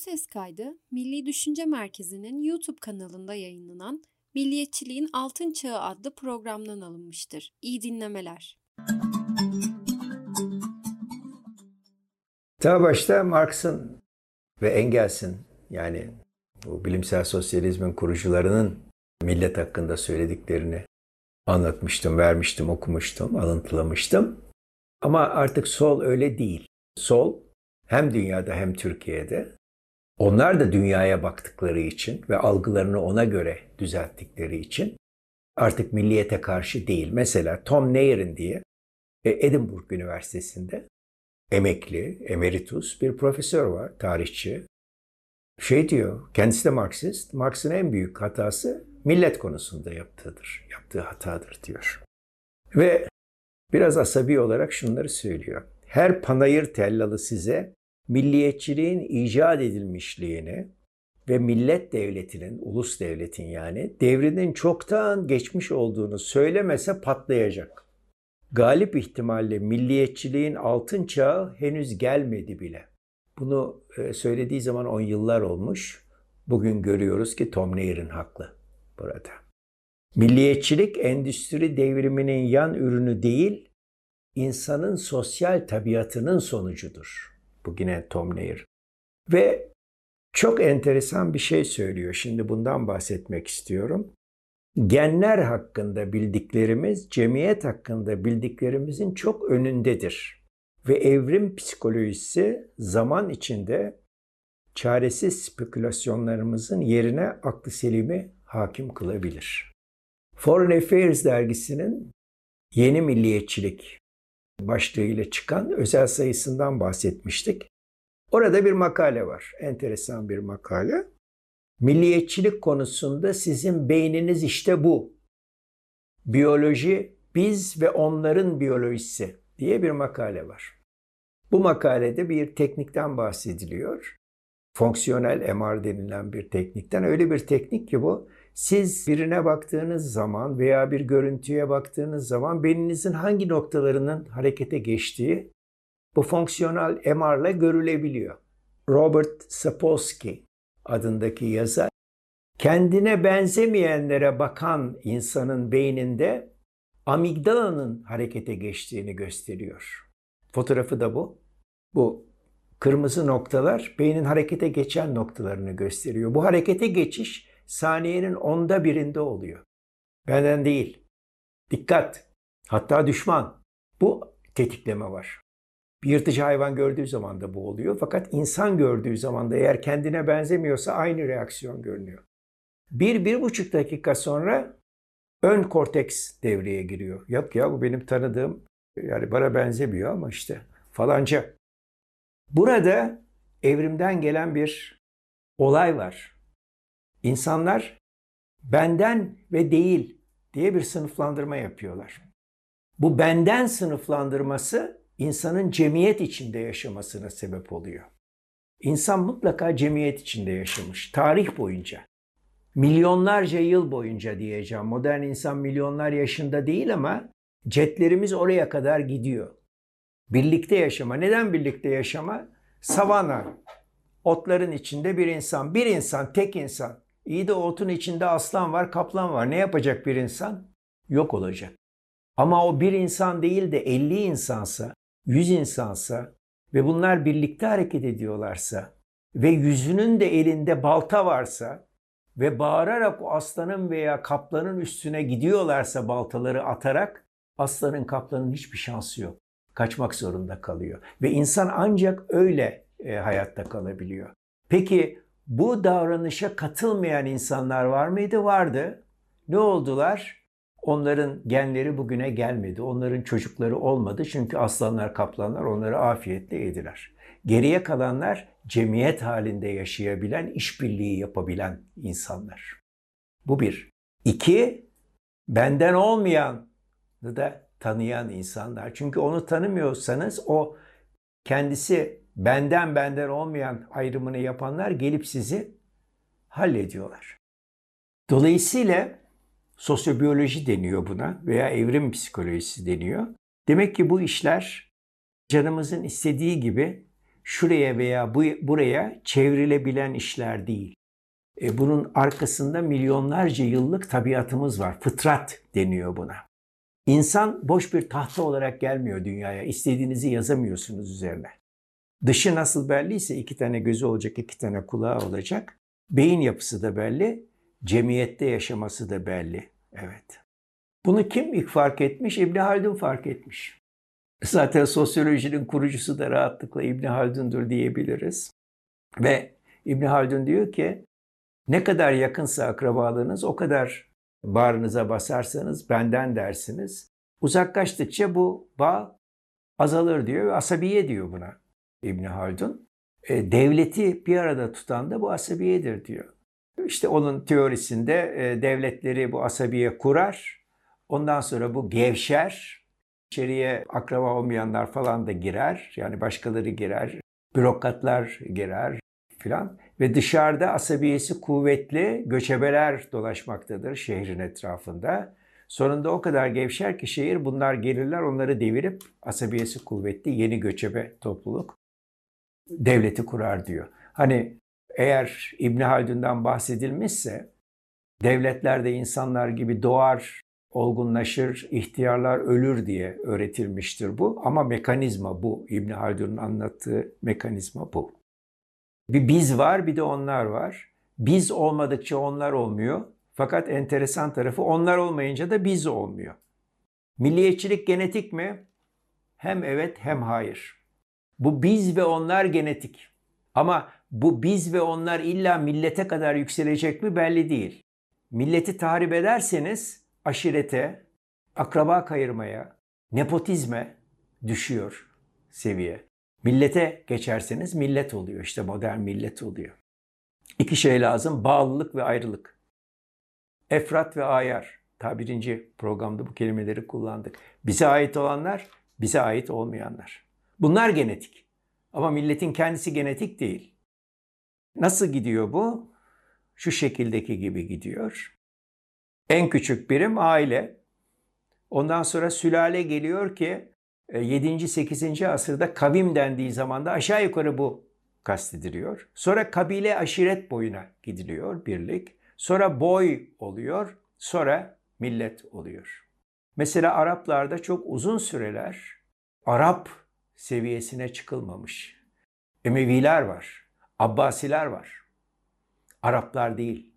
ses kaydı Milli Düşünce Merkezi'nin YouTube kanalında yayınlanan Milliyetçiliğin Altın Çağı adlı programdan alınmıştır. İyi dinlemeler. Ta başta Marx'ın ve Engels'in yani bu bilimsel sosyalizmin kurucularının millet hakkında söylediklerini anlatmıştım, vermiştim, okumuştum, alıntılamıştım. Ama artık sol öyle değil. Sol hem dünyada hem Türkiye'de onlar da dünyaya baktıkları için ve algılarını ona göre düzelttikleri için artık milliyete karşı değil. Mesela Tom Nairin diye e, Edinburgh Üniversitesi'nde emekli, emeritus bir profesör var, tarihçi. Şey diyor, kendisi de Marksist. Marx'ın en büyük hatası millet konusunda yaptığıdır, yaptığı hatadır diyor. Ve biraz asabi olarak şunları söylüyor. Her panayır tellalı size milliyetçiliğin icat edilmişliğini ve millet devletinin, ulus devletin yani devrinin çoktan geçmiş olduğunu söylemese patlayacak. Galip ihtimalle milliyetçiliğin altın çağı henüz gelmedi bile. Bunu e, söylediği zaman on yıllar olmuş. Bugün görüyoruz ki Tom Nairin haklı burada. Milliyetçilik endüstri devriminin yan ürünü değil, insanın sosyal tabiatının sonucudur. Bu yine Tom Nair. Ve çok enteresan bir şey söylüyor. Şimdi bundan bahsetmek istiyorum. Genler hakkında bildiklerimiz, cemiyet hakkında bildiklerimizin çok önündedir. Ve evrim psikolojisi zaman içinde çaresiz spekülasyonlarımızın yerine aklı selimi hakim kılabilir. Foreign Affairs dergisinin Yeni Milliyetçilik başlığıyla çıkan özel sayısından bahsetmiştik. Orada bir makale var. Enteresan bir makale. Milliyetçilik konusunda sizin beyniniz işte bu. Biyoloji biz ve onların biyolojisi diye bir makale var. Bu makalede bir teknikten bahsediliyor. Fonksiyonel MR denilen bir teknikten. Öyle bir teknik ki bu siz birine baktığınız zaman veya bir görüntüye baktığınız zaman beyninizin hangi noktalarının harekete geçtiği bu fonksiyonel MR ile görülebiliyor. Robert Sapolsky adındaki yazar kendine benzemeyenlere bakan insanın beyninde amigdalanın harekete geçtiğini gösteriyor. Fotoğrafı da bu. Bu kırmızı noktalar beynin harekete geçen noktalarını gösteriyor. Bu harekete geçiş saniyenin onda birinde oluyor. Benden değil. Dikkat. Hatta düşman. Bu tetikleme var. Bir yırtıcı hayvan gördüğü zaman da bu oluyor. Fakat insan gördüğü zaman da eğer kendine benzemiyorsa aynı reaksiyon görünüyor. Bir, bir buçuk dakika sonra ön korteks devreye giriyor. Yok ya bu benim tanıdığım yani bana benzemiyor ama işte falanca. Burada evrimden gelen bir olay var. İnsanlar benden ve değil diye bir sınıflandırma yapıyorlar. Bu benden sınıflandırması insanın cemiyet içinde yaşamasına sebep oluyor. İnsan mutlaka cemiyet içinde yaşamış tarih boyunca. Milyonlarca yıl boyunca diyeceğim. Modern insan milyonlar yaşında değil ama jetlerimiz oraya kadar gidiyor. Birlikte yaşama. Neden birlikte yaşama? Savana. Otların içinde bir insan. Bir insan, tek insan. İyi de otun içinde aslan var, kaplan var. Ne yapacak bir insan? Yok olacak. Ama o bir insan değil de 50 insansa, 100 insansa ve bunlar birlikte hareket ediyorlarsa ve yüzünün de elinde balta varsa ve bağırarak o aslanın veya kaplanın üstüne gidiyorlarsa baltaları atarak aslanın kaplanın hiçbir şansı yok. Kaçmak zorunda kalıyor. Ve insan ancak öyle e, hayatta kalabiliyor. Peki bu davranışa katılmayan insanlar var mıydı? Vardı. Ne oldular? Onların genleri bugüne gelmedi. Onların çocukları olmadı. Çünkü aslanlar, kaplanlar onları afiyetle yediler. Geriye kalanlar cemiyet halinde yaşayabilen, işbirliği yapabilen insanlar. Bu bir. İki, benden olmayanı da tanıyan insanlar. Çünkü onu tanımıyorsanız o kendisi benden benden olmayan ayrımını yapanlar gelip sizi hallediyorlar. Dolayısıyla sosyobiyoloji deniyor buna veya evrim psikolojisi deniyor. Demek ki bu işler canımızın istediği gibi şuraya veya bu, buraya çevrilebilen işler değil. E, bunun arkasında milyonlarca yıllık tabiatımız var. Fıtrat deniyor buna. İnsan boş bir tahta olarak gelmiyor dünyaya. İstediğinizi yazamıyorsunuz üzerine. Dışı nasıl belliyse iki tane gözü olacak, iki tane kulağı olacak. Beyin yapısı da belli, cemiyette yaşaması da belli. Evet. Bunu kim ilk fark etmiş? İbn Haldun fark etmiş. Zaten sosyolojinin kurucusu da rahatlıkla İbn Haldun'dur diyebiliriz. Ve İbn Haldun diyor ki ne kadar yakınsa akrabalığınız o kadar bağrınıza basarsanız benden dersiniz. Uzaklaştıkça bu bağ azalır diyor ve asabiye diyor buna İbn Haldun. E, devleti bir arada tutan da bu asabiyedir diyor. İşte onun teorisinde e, devletleri bu asabiye kurar. Ondan sonra bu gevşer. İçeriye akraba olmayanlar falan da girer. Yani başkaları girer. Bürokratlar girer filan. Ve dışarıda asabiyesi kuvvetli göçebeler dolaşmaktadır şehrin etrafında. Sonunda o kadar gevşer ki şehir bunlar gelirler onları devirip asabiyesi kuvvetli yeni göçebe topluluk devleti kurar diyor. Hani eğer İbn Haldun'dan bahsedilmişse devletler de insanlar gibi doğar, olgunlaşır, ihtiyarlar ölür diye öğretilmiştir bu. Ama mekanizma bu. İbn Haldun'un anlattığı mekanizma bu. Bir biz var bir de onlar var. Biz olmadıkça onlar olmuyor. Fakat enteresan tarafı onlar olmayınca da biz olmuyor. Milliyetçilik genetik mi? Hem evet hem hayır. Bu biz ve onlar genetik. Ama bu biz ve onlar illa millete kadar yükselecek mi belli değil. Milleti tahrip ederseniz aşirete, akraba kayırmaya, nepotizme düşüyor seviye. Millete geçerseniz millet oluyor. İşte modern millet oluyor. İki şey lazım. Bağlılık ve ayrılık. Efrat ve ayar. Ta birinci programda bu kelimeleri kullandık. Bize ait olanlar, bize ait olmayanlar. Bunlar genetik. Ama milletin kendisi genetik değil. Nasıl gidiyor bu? Şu şekildeki gibi gidiyor. En küçük birim aile. Ondan sonra sülale geliyor ki 7. 8. asırda kavim dendiği zaman da aşağı yukarı bu kastediliyor. Sonra kabile aşiret boyuna gidiliyor birlik. Sonra boy oluyor. Sonra millet oluyor. Mesela Araplarda çok uzun süreler Arap seviyesine çıkılmamış. Emeviler var, Abbasiler var. Araplar değil.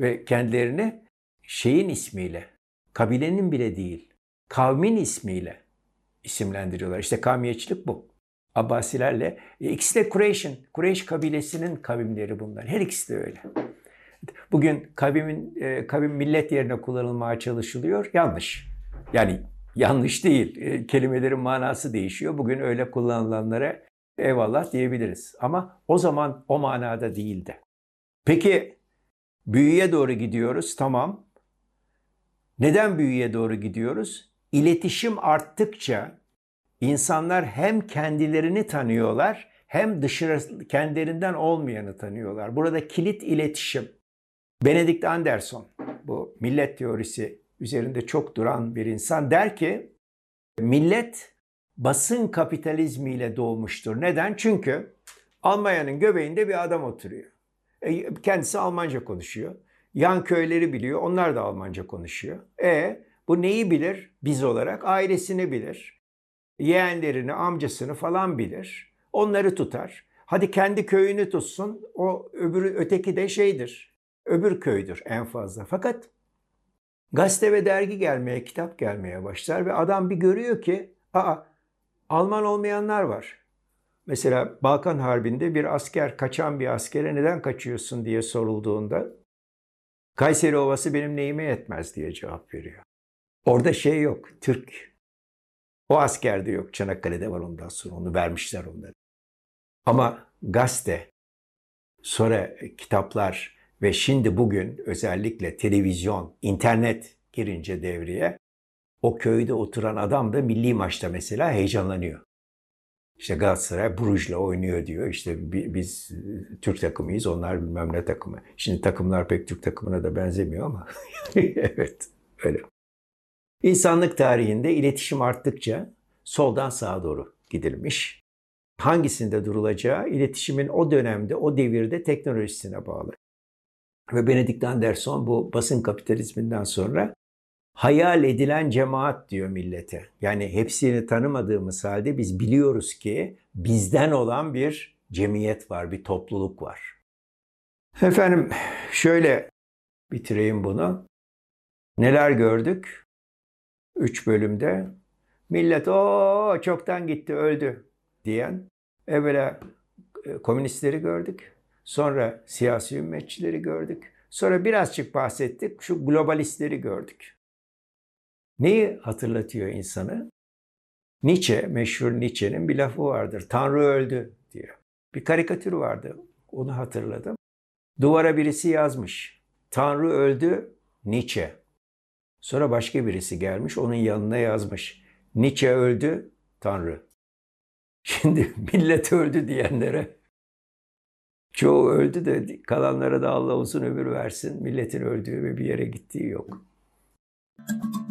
Ve kendilerini şeyin ismiyle, kabilenin bile değil, kavmin ismiyle isimlendiriyorlar. İşte kavmiyetçilik bu. Abbasilerle. E, ikisi de Kureyş'in, Kureyş kabilesinin kavimleri bunlar. Her ikisi de öyle. Bugün kavimin, e, kavim millet yerine kullanılmaya çalışılıyor. Yanlış. Yani yanlış değil. E, kelimelerin manası değişiyor. Bugün öyle kullanılanlara eyvallah diyebiliriz. Ama o zaman o manada değildi. Peki büyüye doğru gidiyoruz. Tamam. Neden büyüye doğru gidiyoruz? İletişim arttıkça insanlar hem kendilerini tanıyorlar hem dışarı kendilerinden olmayanı tanıyorlar. Burada kilit iletişim. Benedict Anderson bu millet teorisi üzerinde çok duran bir insan der ki millet basın kapitalizmiyle doğmuştur. Neden? Çünkü Almanya'nın göbeğinde bir adam oturuyor. E, kendisi Almanca konuşuyor. Yan köyleri biliyor. Onlar da Almanca konuşuyor. E bu neyi bilir? Biz olarak ailesini bilir. Yeğenlerini, amcasını falan bilir. Onları tutar. Hadi kendi köyünü tutsun. O öbürü öteki de şeydir. Öbür köydür en fazla. Fakat Gazete ve dergi gelmeye, kitap gelmeye başlar ve adam bir görüyor ki aa Alman olmayanlar var. Mesela Balkan Harbi'nde bir asker, kaçan bir askere neden kaçıyorsun diye sorulduğunda Kayseri Ovası benim neyime yetmez diye cevap veriyor. Orada şey yok, Türk. O askerde yok, Çanakkale'de var ondan sonra, onu vermişler onları. Ama gazete, sonra kitaplar, ve şimdi bugün özellikle televizyon, internet girince devreye o köyde oturan adam da milli maçta mesela heyecanlanıyor. İşte Galatasaray Bruj'la oynuyor diyor. İşte biz e, Türk takımıyız, onlar bilmem ne takımı. Şimdi takımlar pek Türk takımına da benzemiyor ama evet öyle. İnsanlık tarihinde iletişim arttıkça soldan sağa doğru gidilmiş. hangisinde durulacağı iletişimin o dönemde, o devirde teknolojisine bağlı. Ve Benedict Anderson bu basın kapitalizminden sonra hayal edilen cemaat diyor millete. Yani hepsini tanımadığımız halde biz biliyoruz ki bizden olan bir cemiyet var, bir topluluk var. Efendim şöyle bitireyim bunu. Neler gördük? Üç bölümde. Millet o çoktan gitti öldü diyen evvela e, komünistleri gördük. Sonra siyasi ümmetçileri gördük. Sonra birazcık bahsettik şu globalistleri gördük. Neyi hatırlatıyor insanı? Nietzsche, meşhur Nietzsche'nin bir lafı vardır. Tanrı öldü diyor. Bir karikatür vardı. Onu hatırladım. Duvara birisi yazmış. Tanrı öldü Nietzsche. Sonra başka birisi gelmiş onun yanına yazmış. Nietzsche öldü Tanrı. Şimdi millet öldü diyenlere çoğu öldü de kalanlara da Allah uzun ömür versin. Milletin öldüğü ve bir yere gittiği yok. Müzik